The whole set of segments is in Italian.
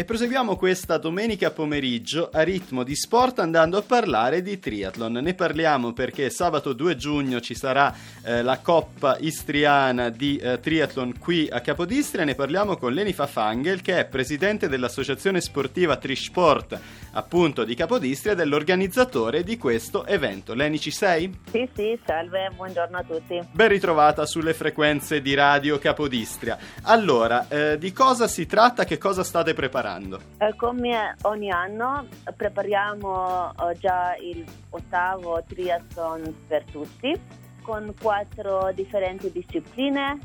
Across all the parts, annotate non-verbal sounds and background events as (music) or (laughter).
E proseguiamo questa domenica pomeriggio a ritmo di sport andando a parlare di triathlon. Ne parliamo perché sabato 2 giugno ci sarà eh, la Coppa Istriana di eh, Triathlon qui a Capodistria. Ne parliamo con Leni Fafangel che è presidente dell'associazione sportiva Trisport appunto di Capodistria dell'organizzatore di questo evento. Leni ci sei? Sì, sì, salve, buongiorno a tutti. Ben ritrovata sulle frequenze di Radio Capodistria. Allora, eh, di cosa si tratta? Che cosa state preparando? Eh, come ogni anno prepariamo eh, già il ottavo triathlon per tutti con quattro differenti discipline,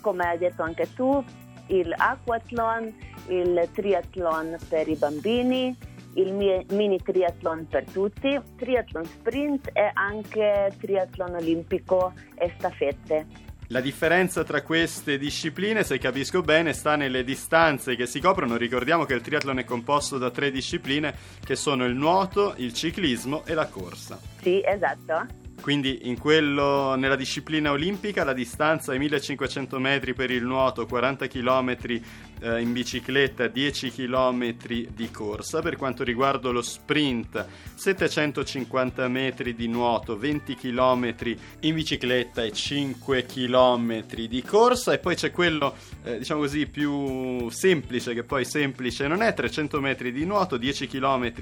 come hai detto anche tu, il aquathlon, il triathlon per i bambini, il mini triathlon per tutti, triathlon sprint e anche triathlon olimpico e staffette. La differenza tra queste discipline, se capisco bene, sta nelle distanze che si coprono. Ricordiamo che il triathlon è composto da tre discipline che sono il nuoto, il ciclismo e la corsa. Sì, esatto. Quindi quello, nella disciplina olimpica la distanza è 1500 metri per il nuoto, 40 km eh, in bicicletta, 10 km di corsa. Per quanto riguarda lo sprint, 750 metri di nuoto, 20 km in bicicletta e 5 km di corsa. E poi c'è quello, eh, diciamo così, più semplice, che poi semplice non è, 300 metri di nuoto, 10 km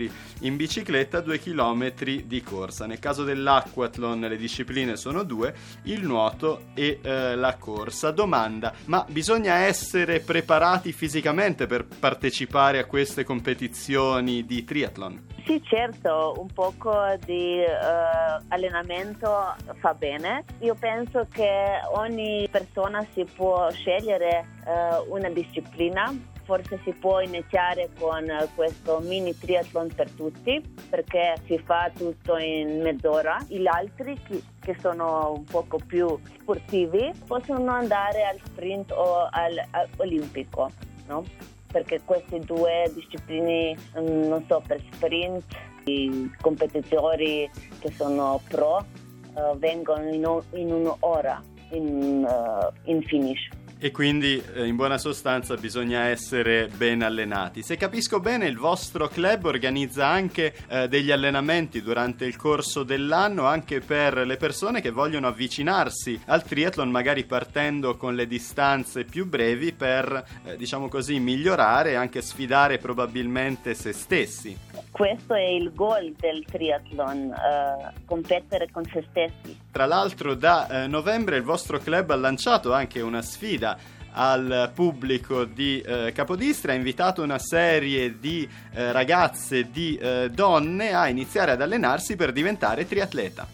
in bicicletta, 2 km di corsa. Nel caso dell'acquathlon triathlon le discipline sono due, il nuoto e eh, la corsa. Domanda, ma bisogna essere preparati fisicamente per partecipare a queste competizioni di triathlon? Sì, certo, un poco di uh, allenamento fa bene. Io penso che ogni persona si può scegliere uh, una disciplina forse si può iniziare con questo mini triathlon per tutti perché si fa tutto in mezz'ora. Gli altri che sono un poco più sportivi possono andare al sprint o al, al olimpico, no? perché queste due discipline, mm, non so, per sprint, i competitori che sono pro uh, vengono in, in un'ora in, uh, in finish e quindi eh, in buona sostanza bisogna essere ben allenati. Se capisco bene, il vostro club organizza anche eh, degli allenamenti durante il corso dell'anno anche per le persone che vogliono avvicinarsi al triathlon, magari partendo con le distanze più brevi per, eh, diciamo così, migliorare e anche sfidare probabilmente se stessi. Questo è il goal del triathlon, uh, competere con se stessi. Tra l'altro da uh, novembre il vostro club ha lanciato anche una sfida al pubblico di eh, Capodistria ha invitato una serie di eh, ragazze, di eh, donne a iniziare ad allenarsi per diventare triatleta.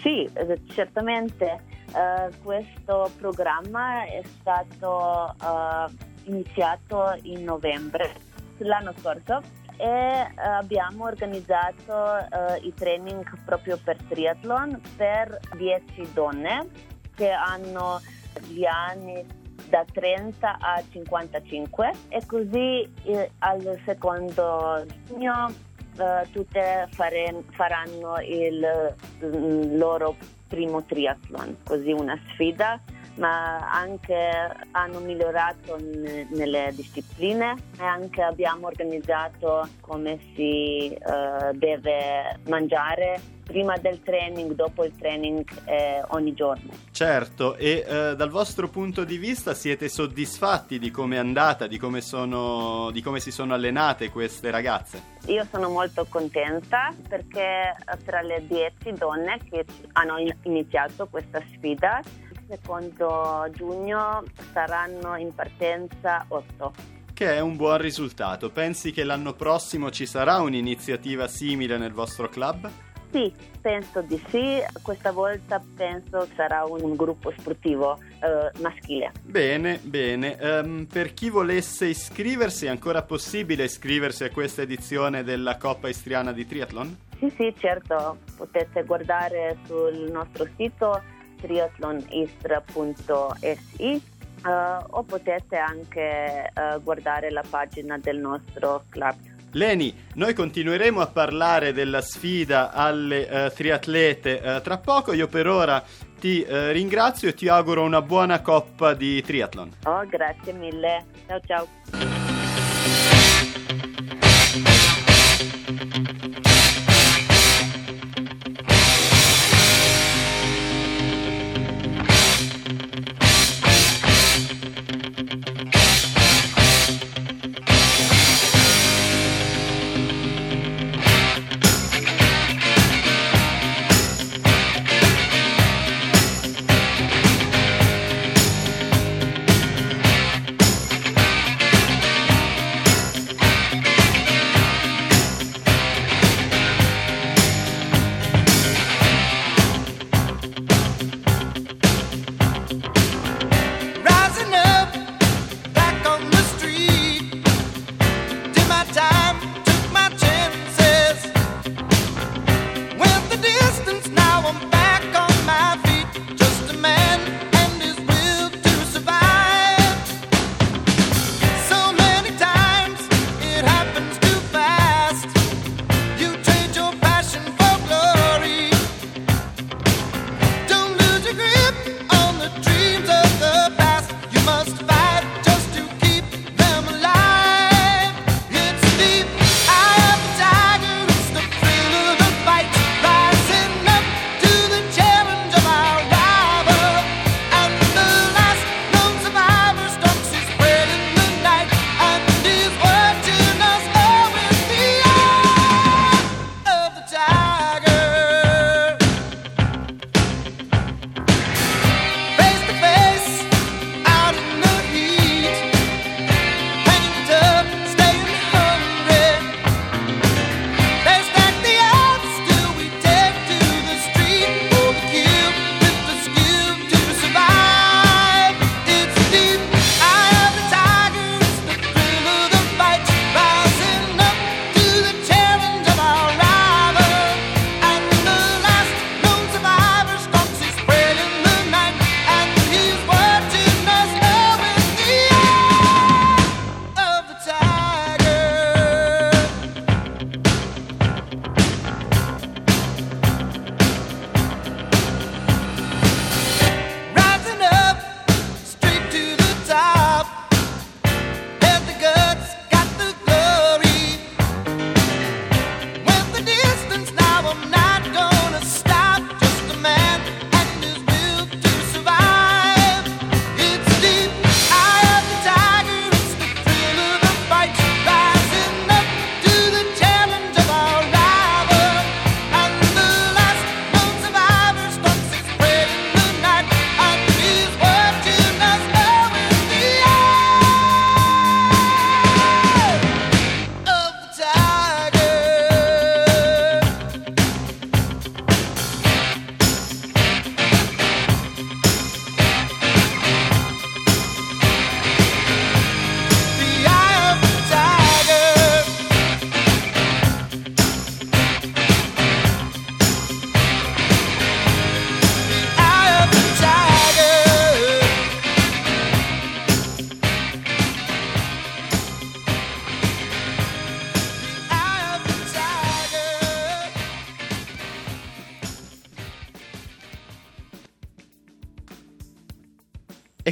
Sì, eh, certamente eh, questo programma è stato iniziato in novembre l'anno scorso e abbiamo organizzato i training proprio per triathlon per 10 donne che hanno gli anni da 30 a 55 e così eh, al secondo giugno eh, tutte fare, faranno il, il mm, loro primo triathlon, così una sfida ma anche hanno migliorato nelle discipline e anche abbiamo organizzato come si uh, deve mangiare prima del training, dopo il training eh, ogni giorno. Certo, e eh, dal vostro punto di vista siete soddisfatti di come è andata, di come, sono, di come si sono allenate queste ragazze? Io sono molto contenta perché tra le 10 donne che hanno iniziato questa sfida secondo giugno saranno in partenza 8 che è un buon risultato. Pensi che l'anno prossimo ci sarà un'iniziativa simile nel vostro club? Sì, penso di sì. Questa volta penso sarà un gruppo sportivo eh, maschile. Bene, bene. Um, per chi volesse iscriversi, è ancora possibile iscriversi a questa edizione della Coppa Istriana di Triathlon? Sì, sì, certo. Potete guardare sul nostro sito triathlonistra.si uh, o potete anche uh, guardare la pagina del nostro club. Leni, noi continueremo a parlare della sfida alle uh, triatlete uh, tra poco. Io per ora ti uh, ringrazio e ti auguro una buona coppa di triathlon. Oh, grazie mille. Ciao ciao.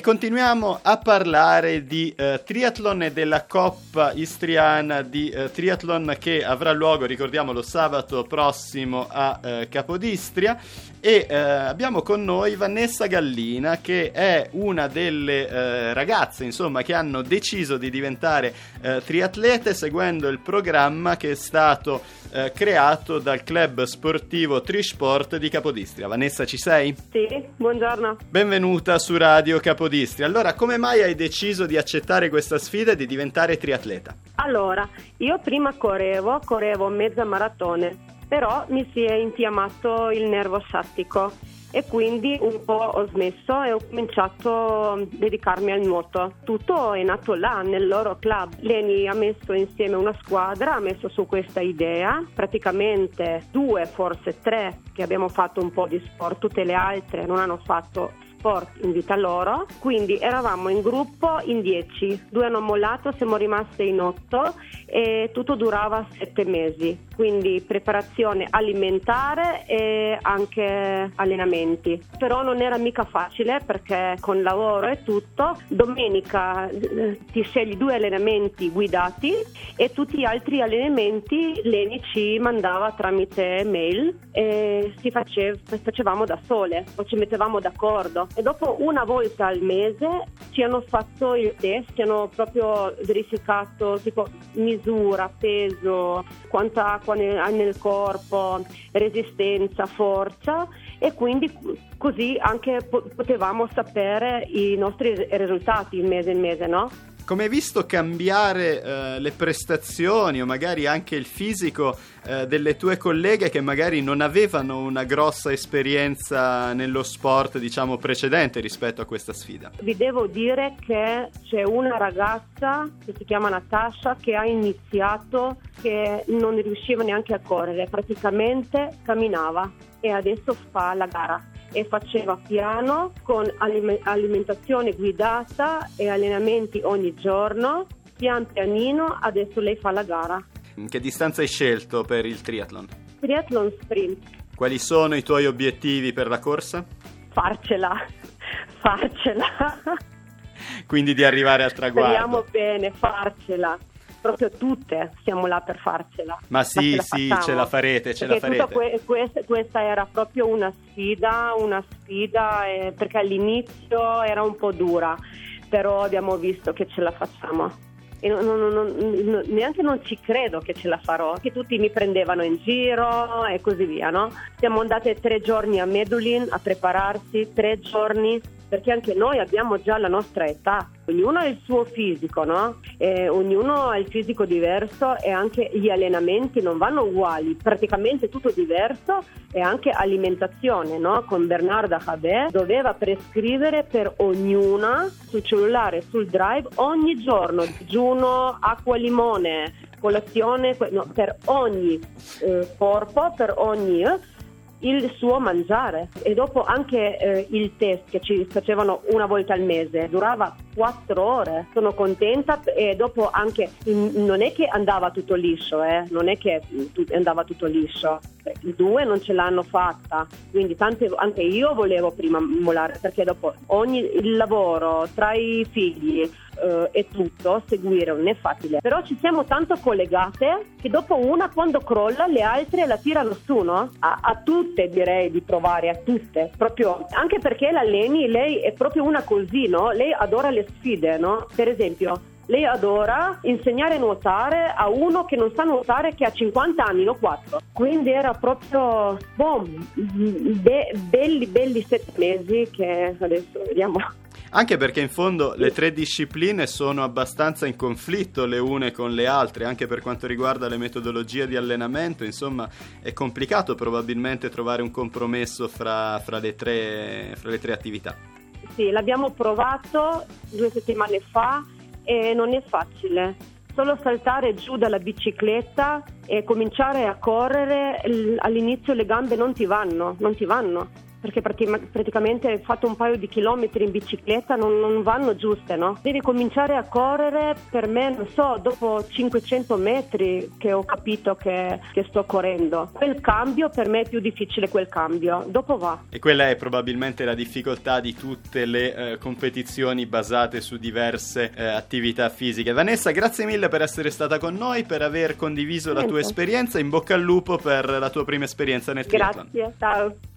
Continuiamo a parlare di eh, triathlon e della Coppa Istriana di eh, triathlon che avrà luogo, ricordiamolo, sabato prossimo a eh, Capodistria e eh, abbiamo con noi Vanessa Gallina che è una delle eh, ragazze insomma che hanno deciso di diventare eh, triatlete seguendo il programma che è stato creato dal club sportivo Trisport di Capodistria. Vanessa ci sei? Sì, buongiorno. Benvenuta su Radio Capodistria. Allora come mai hai deciso di accettare questa sfida e di diventare triatleta? Allora, io prima correvo, correvo mezza maratone però mi si è infiammato il nervo sciatico e quindi un po' ho smesso e ho cominciato a dedicarmi al nuoto. Tutto è nato là, nel loro club. Leni ha messo insieme una squadra, ha messo su questa idea, praticamente due, forse tre, che abbiamo fatto un po' di sport, tutte le altre non hanno fatto sport in vita loro, quindi eravamo in gruppo in 10, due hanno mollato, siamo rimaste in 8 e tutto durava 7 mesi, quindi preparazione alimentare e anche allenamenti. Però non era mica facile perché con lavoro e tutto, domenica eh, ti scegli due allenamenti guidati e tutti gli altri allenamenti Leni ci mandava tramite mail e si faceva, facevamo da sole o ci mettevamo d'accordo e dopo una volta al mese ci hanno fatto il test, ci hanno proprio verificato tipo misura, peso, quanta acqua hai nel corpo, resistenza, forza e quindi così anche potevamo sapere i nostri risultati mese in mese, no? Come hai visto cambiare eh, le prestazioni o magari anche il fisico eh, delle tue colleghe che magari non avevano una grossa esperienza nello sport, diciamo, precedente rispetto a questa sfida? Vi devo dire che c'è una ragazza che si chiama Natasha che ha iniziato che non riusciva neanche a correre, praticamente camminava e adesso fa la gara e faceva piano con alimentazione guidata e allenamenti ogni giorno. Pian pianino adesso lei fa la gara. Che distanza hai scelto per il triathlon? Triathlon sprint. Quali sono i tuoi obiettivi per la corsa? Farcela, (laughs) farcela. Quindi di arrivare al traguardo. Speriamo bene, farcela proprio tutte siamo là per farcela. Ma sì, Ma ce sì, ce la farete, ce perché la farete. Que- questa, questa, era proprio una sfida, una sfida eh, perché all'inizio era un po' dura, però abbiamo visto che ce la facciamo. E non, non, non, neanche non ci credo che ce la farò, che tutti mi prendevano in giro e così via, no? Siamo andate tre giorni a Medulin a prepararsi, tre giorni perché anche noi abbiamo già la nostra età, ognuno ha il suo fisico, no? E ognuno ha il fisico diverso e anche gli allenamenti non vanno uguali, praticamente tutto diverso e anche alimentazione, no? Con Bernarda Habé doveva prescrivere per ognuna sul cellulare, sul drive, ogni giorno digiuno, acqua limone, colazione, no, per ogni eh, corpo, per ogni... Eh, il suo mangiare e dopo anche eh, il test che ci facevano una volta al mese durava quattro ore. Sono contenta e dopo anche non è che andava tutto liscio, eh? non è che andava tutto liscio. I due non ce l'hanno fatta, quindi tante, anche io volevo prima mollare perché dopo ogni il lavoro tra i figli eh, e tutto, seguire non è facile. Però ci siamo tanto collegate che dopo una quando crolla le altre la tirano su, no? A, a tutte direi di provare, a tutte. Proprio, anche perché la Leni, lei è proprio una così, no? Lei adora le sfide, no? Per esempio, lei adora insegnare a nuotare a uno che non sa nuotare che ha 50 anni, non 4. Quindi era proprio boom, be- belli, belli sette mesi che adesso vediamo anche perché in fondo le tre discipline sono abbastanza in conflitto le une con le altre, anche per quanto riguarda le metodologie di allenamento, insomma è complicato probabilmente trovare un compromesso fra, fra, le, tre, fra le tre attività. Sì, l'abbiamo provato due settimane fa e non è facile solo saltare giù dalla bicicletta e cominciare a correre, all'inizio le gambe non ti vanno, non ti vanno perché praticamente hai fatto un paio di chilometri in bicicletta non, non vanno giuste, no? Devi cominciare a correre per me, non so, dopo 500 metri che ho capito che, che sto correndo. Quel cambio per me è più difficile quel cambio, dopo va. E quella è probabilmente la difficoltà di tutte le eh, competizioni basate su diverse eh, attività fisiche. Vanessa, grazie mille per essere stata con noi, per aver condiviso la tua esperienza. In bocca al lupo per la tua prima esperienza nel triathlon. Grazie, ciao.